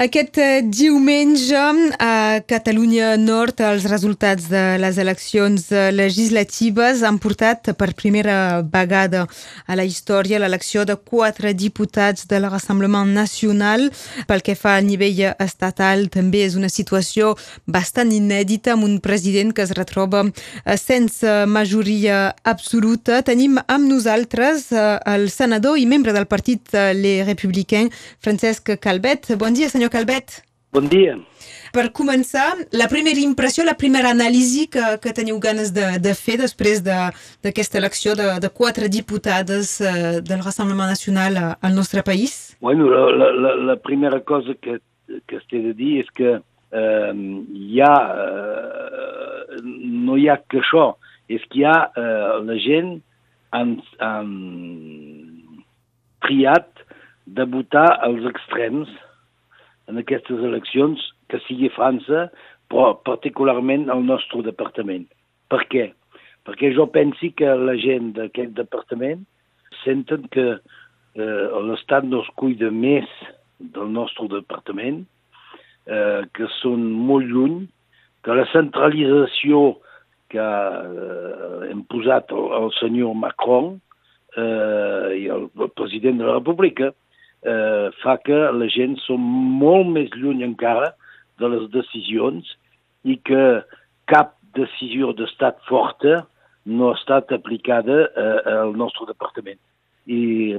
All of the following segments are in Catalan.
Aquest eh, diumenge a Catalunya Nord els resultats de les eleccions eh, legislatives han portat per primera vegada a la història l'elecció de quatre diputats de l'Assemblement Nacional. Pel que fa al nivell estatal també és una situació bastant inèdita amb un president que es retroba eh, sense majoria absoluta. Tenim amb nosaltres el senador i membre del partit Les Républicains, Francesc Calvet. Bon dia, senyor Calvet. Bon dia. Per començar, la primera impressió, la primera anàlisi que, que teniu ganes de, de fer després d'aquesta de, elecció de, de quatre diputades eh, del Rassemblement Nacional al nostre país? Bueno, la, la, la primera cosa que, que es té de dir és que eh, hi ha, eh, no hi ha que això, és que hi ha eh, la gent han, han triat de votar als extrems en aquestes eleccions, que sigui França, però particularment al nostre departament. Per què? Perquè jo pensi que la gent d'aquest departament senten que eh, l'Estat no es cuida més del nostre departament, eh, que són molt lluny, que la centralització que eh, posat el, el senyor Macron eh, i el, el president de la República eh, fa que la gent som molt més lluny encara de les decisions i que cap decisió d'estat forta no ha estat aplicada eh, al nostre departament. I,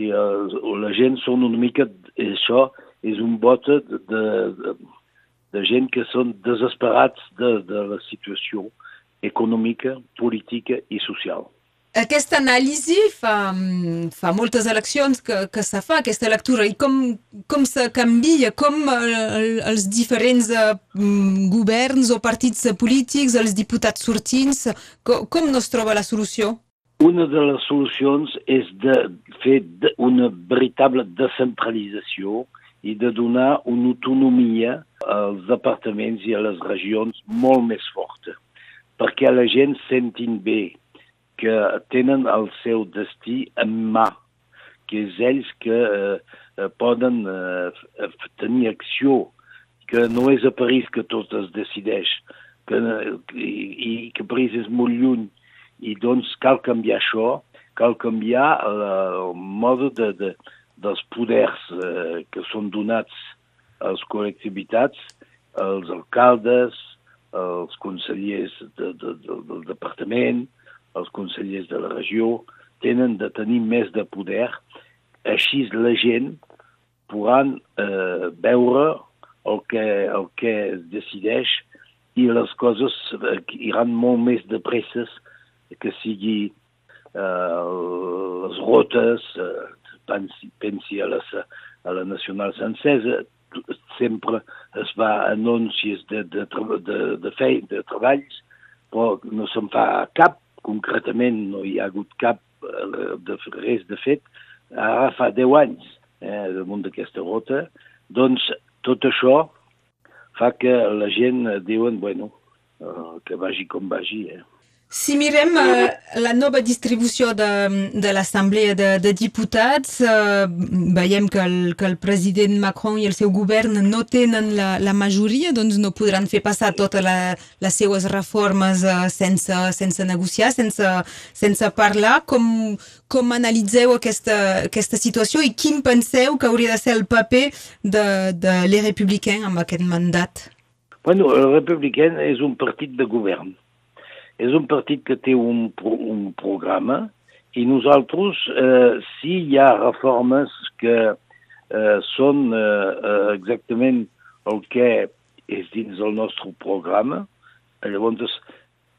i eh, la gent són una mica... Això és un vot de, de, de gent que són desesperats de, de la situació econòmica, política i social. Aquesta anàlisi fa, fa moltes eleccions que, que se fa, aquesta lectura, i com, com se canvia, com el, els diferents uh, governs o partits polítics, els diputats sortins, com, com no es troba la solució? Una de les solucions és de fer una veritable descentralització i de donar una autonomia als departaments i a les regions molt més forta, perquè la gent sentin bé que tenen el seu destí en mà, que és ells que eh, eh poden eh, tenir acció, que no és a París que tot es decideix, que, i, i que París és molt lluny, i doncs cal canviar això, cal canviar el, el mode de, de, dels poders eh, que són donats als col·lectivitats, als alcaldes, als consellers de, de, de, del departament, els consellers de la regió, tenen de tenir més de poder, així la gent podran eh, veure el que, el que es decideix i les coses eh, iran molt més de presses que sigui eh, les rotes, eh, pensi, pensi a, les, a la nacional francesa, sempre es va anuncis de, de, de, de, feina, de treballs, però no se'n fa cap concretament no hi ha hagut cap eh, de res de fet, ara fa 10 anys eh, damunt d'aquesta rota, doncs tot això fa que la gent diuen, bueno, eh, que vagi com vagi. Eh. Si mirem uh, la nova distribució de, de l'Assemblea de, de Diputats, uh, veiem que el, que el president Macron i el seu govern no tenen la, la majoria, doncs no podran fer passar totes la, les seues reformes uh, sense, sense negociar, sense, sense parlar. Com, com analitzeu aquesta, aquesta situació i quin penseu que hauria de ser el paper de, de les Republicans amb aquest mandat? Bueno, el Republicans és un partit de govern és un partit que té un, un programa i nosaltres, eh, si hi ha reformes que eh, són eh, exactament el que és dins del nostre programa, llavors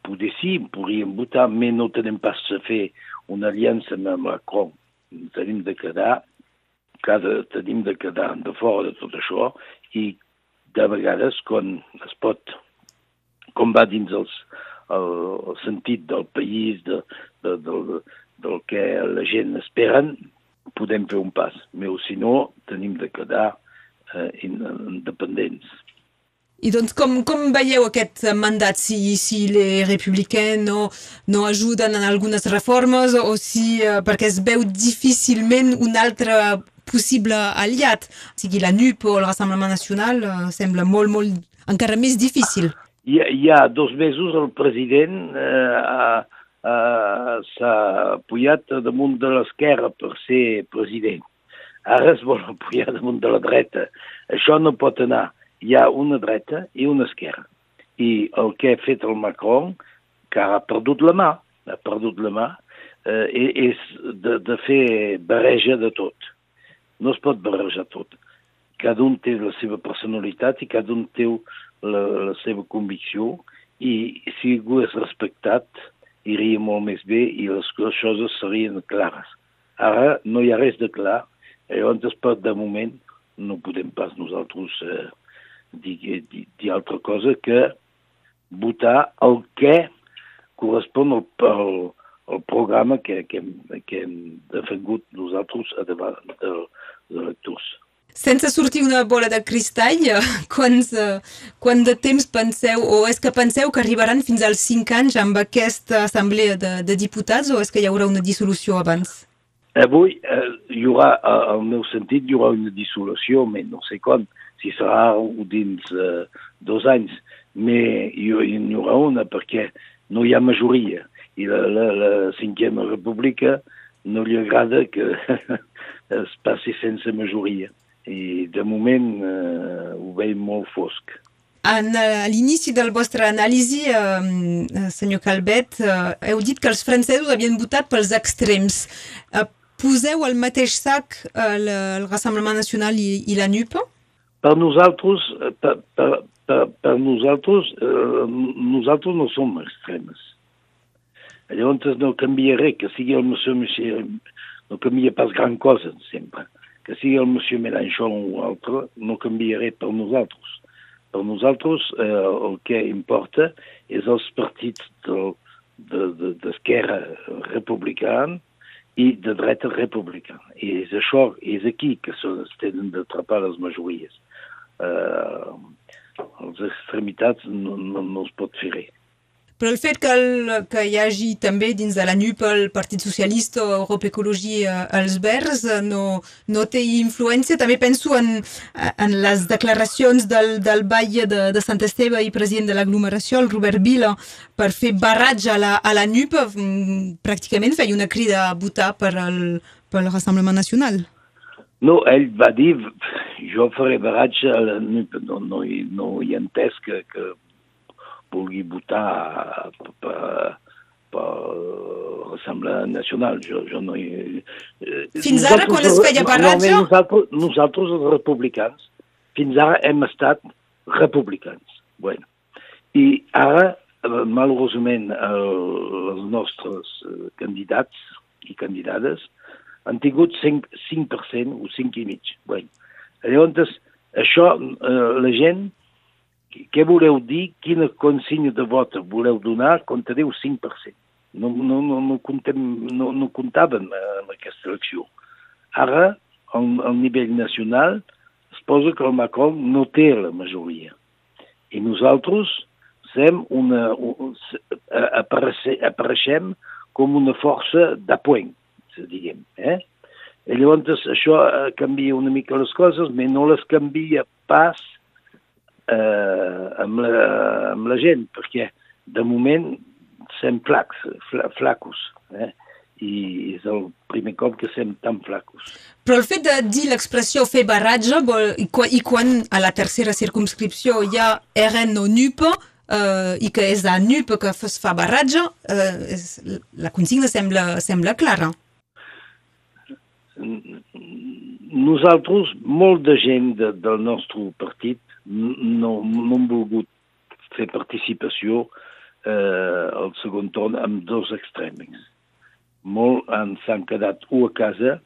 poder sí, podríem votar, però no tenim pas a fer una aliança amb Macron. Tenim de quedar, cada, tenim de quedar de fora de tot això i de vegades quan es pot, com va dins els, el, el sentit del país, de, de, del, del que la gent esperen, podem fer un pas. Però si no, tenim de quedar eh, independents. I doncs com, com veieu aquest mandat? Si, si les republicans no, no ajuden en algunes reformes o si, eh, perquè es veu difícilment un altre possible aliat. O sigui, la NUP o el Rassemblement Nacional uh, sembla molt, molt, encara més difícil. Hi ha, hi ha dos mesos el president eh, s'ha apujat damunt de l'esquerra per ser president. Ara es vol apujar damunt de la dreta. Això no pot anar. Hi ha una dreta i una esquerra. I el que ha fet el Macron, que ha perdut la mà, ha perdut la mà, eh, és de, de fer barreja de tot. No es pot barrejar tot. Cada un té la seva personalitat i cada un té la, la seva convicció i si algú és respectat iria molt més bé i les coses serien clares. Ara no hi ha res de clar, llavors per de moment no podem pas nosaltres eh, dir, dir, dir altra cosa que votar el que correspon al, al, al programa que, que, que hem defengut nosaltres a davant dels electors. Sense sortir una bola de cristall, quants, quant de temps penseu, o és que penseu que arribaran fins als 5 anys amb aquesta assemblea de, de diputats o és que hi haurà una dissolució abans? Avui eh, hi haurà, al meu sentit, hi haurà una dissolució, però no sé quan, si serà dins eh, dos anys, però hi, hi haurà una perquè no hi ha majoria i la, la, la cinquena república no li agrada que es passi sense majoria i de moment eh, ho veiem molt fosc. En, a l'inici del vostre anàlisi, eh, senyor Calvet, eh, heu dit que els francesos havien votat pels extrems. Eh, poseu al mateix sac el, el Rassemblement Nacional i, i la NUP? Per nosaltres, per, per, per, per nosaltres, eh, nosaltres no som extremes. Llavors no canvia res, que sigui el monsieur Michel, no canvia pas gran cosa, sempre que sigui el monsieur Mélenchon o altre, no canviaré per nosaltres. Per nosaltres eh, el que importa és els partits d'esquerra de, de, republicana i de dreta republicana. I és això, és aquí que tenen d'atrapar les majories. Eh, les extremitats no, no, no es pot fer res. Però el fet que, el, que hi hagi també dins de la NUP el Partit Socialista o Europa Ecologia els Verds eh, no, no té influència. També penso en, en les declaracions del, del Batlle de, de Sant Esteve i president de l'aglomeració, el Robert Vila, per fer barratge a la, a la NUP, mm, pràcticament feia una crida a votar per el, pel Rassemblement Nacional. No, ell va dir, jo faré baratge a la NUP, no, no, no hi ha entès que, que vulgui votar per, per l'Assemblea Nacional. Jo, jo no hi... Eh, fins ara, quan es feia barratge? No, nosaltres, nosaltres, els republicans, fins ara hem estat republicans. Bueno. I ara, malauradament, els nostres eh, candidats i candidates han tingut 5%, 5% o 5,5%. Bueno. Llavors, això, eh, la gent què voleu dir? Quina consigna de vot voleu donar? Comptareu 5%. No, no, no, no, comptem, no, no comptàvem amb aquesta elecció. Ara, al, al nivell nacional, es posa que el Macron no té la majoria. I nosaltres sem una, apareixem com una força d'apoent, diguem. Eh? I llavors això canvia una mica les coses, però no les canvia pas eh, amb, la, amb la gent, perquè de moment sem flacs, fla, flacos, eh? i és el primer cop que sem tan flacos. Però el fet de dir l'expressió fer barratge vol, i, i quan a la tercera circumscripció hi ha RN o NUP, eh, i que és a NUP que es fa barratge, eh, és, la consigna sembla, sembla clara. Nosaltres, molt de gent de, del nostre partit no, no hem volgut fer participació eh, al segon torn amb dos extrems. Molt s'han quedat o a casa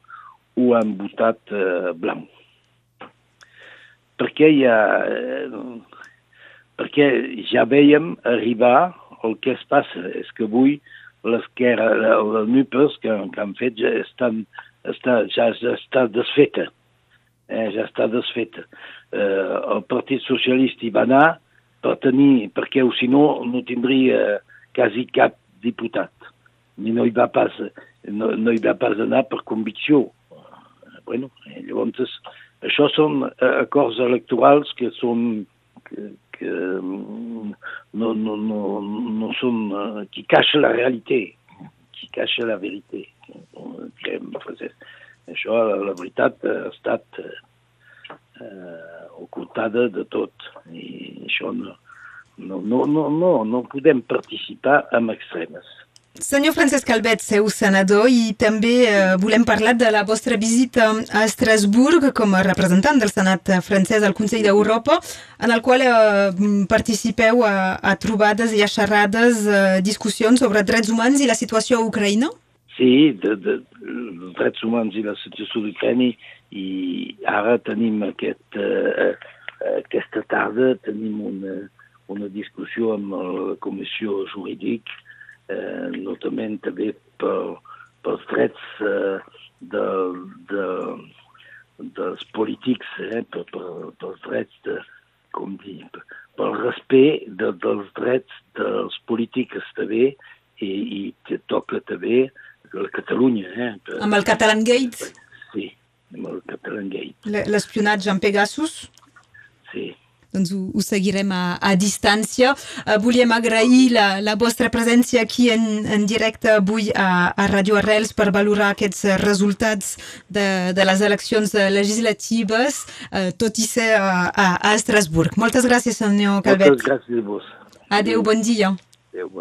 o han votat eh, blanc. Perquè ja, eh, perquè ja veiem arribar el que es passa. És que avui l'esquerra, les NUPES que, que han fet ja estan, està, ja, ja està desfeta està desfeta. Eh, el Partit Socialista hi va anar per tenir, perquè quasi cap diputat. I no va pas, no, no va pas anar per convicció. bueno, electorals qui cachen la realitat, qui cachen la. Això, la veritat, ha estat eh, ocultada de tot i això no, no, no, no, no, no podem participar amb extremes. Senyor Francesc Calvet, seu senador, i també eh, volem parlar de la vostra visita a Estrasburg com a representant del Senat francès al Consell d'Europa, en el qual eh, participeu a, a trobades i a xerrades, eh, discussions sobre drets humans i la situació a Ucraïna? Sí, de, de, els drets humans i la situació d'Ucraïna i ara tenim aquest, eh, aquesta tarda tenim una, una discussió amb la Comissió Jurídica eh, notament també per, pels drets eh, de, de, dels polítics, eh, per, per, pels drets de, com dir, pel respecte de, dels drets dels polítics també i, i que toca també la Catalunya. Eh, amb el Catalan Gate? Sí, amb el Catalan Gate. L'espionatge en Pegasus? Sí doncs ho, ho seguirem a, a distància. Uh, volíem agrair la, la vostra presència aquí en, en directe avui a, a Radio Arrels per valorar aquests resultats de, de les eleccions legislatives, uh, tot i ser a, a, a Estrasburg. Moltes gràcies, senyor Calvet. Moltes gràcies a vos. Adéu, bon dia. Adéu, bon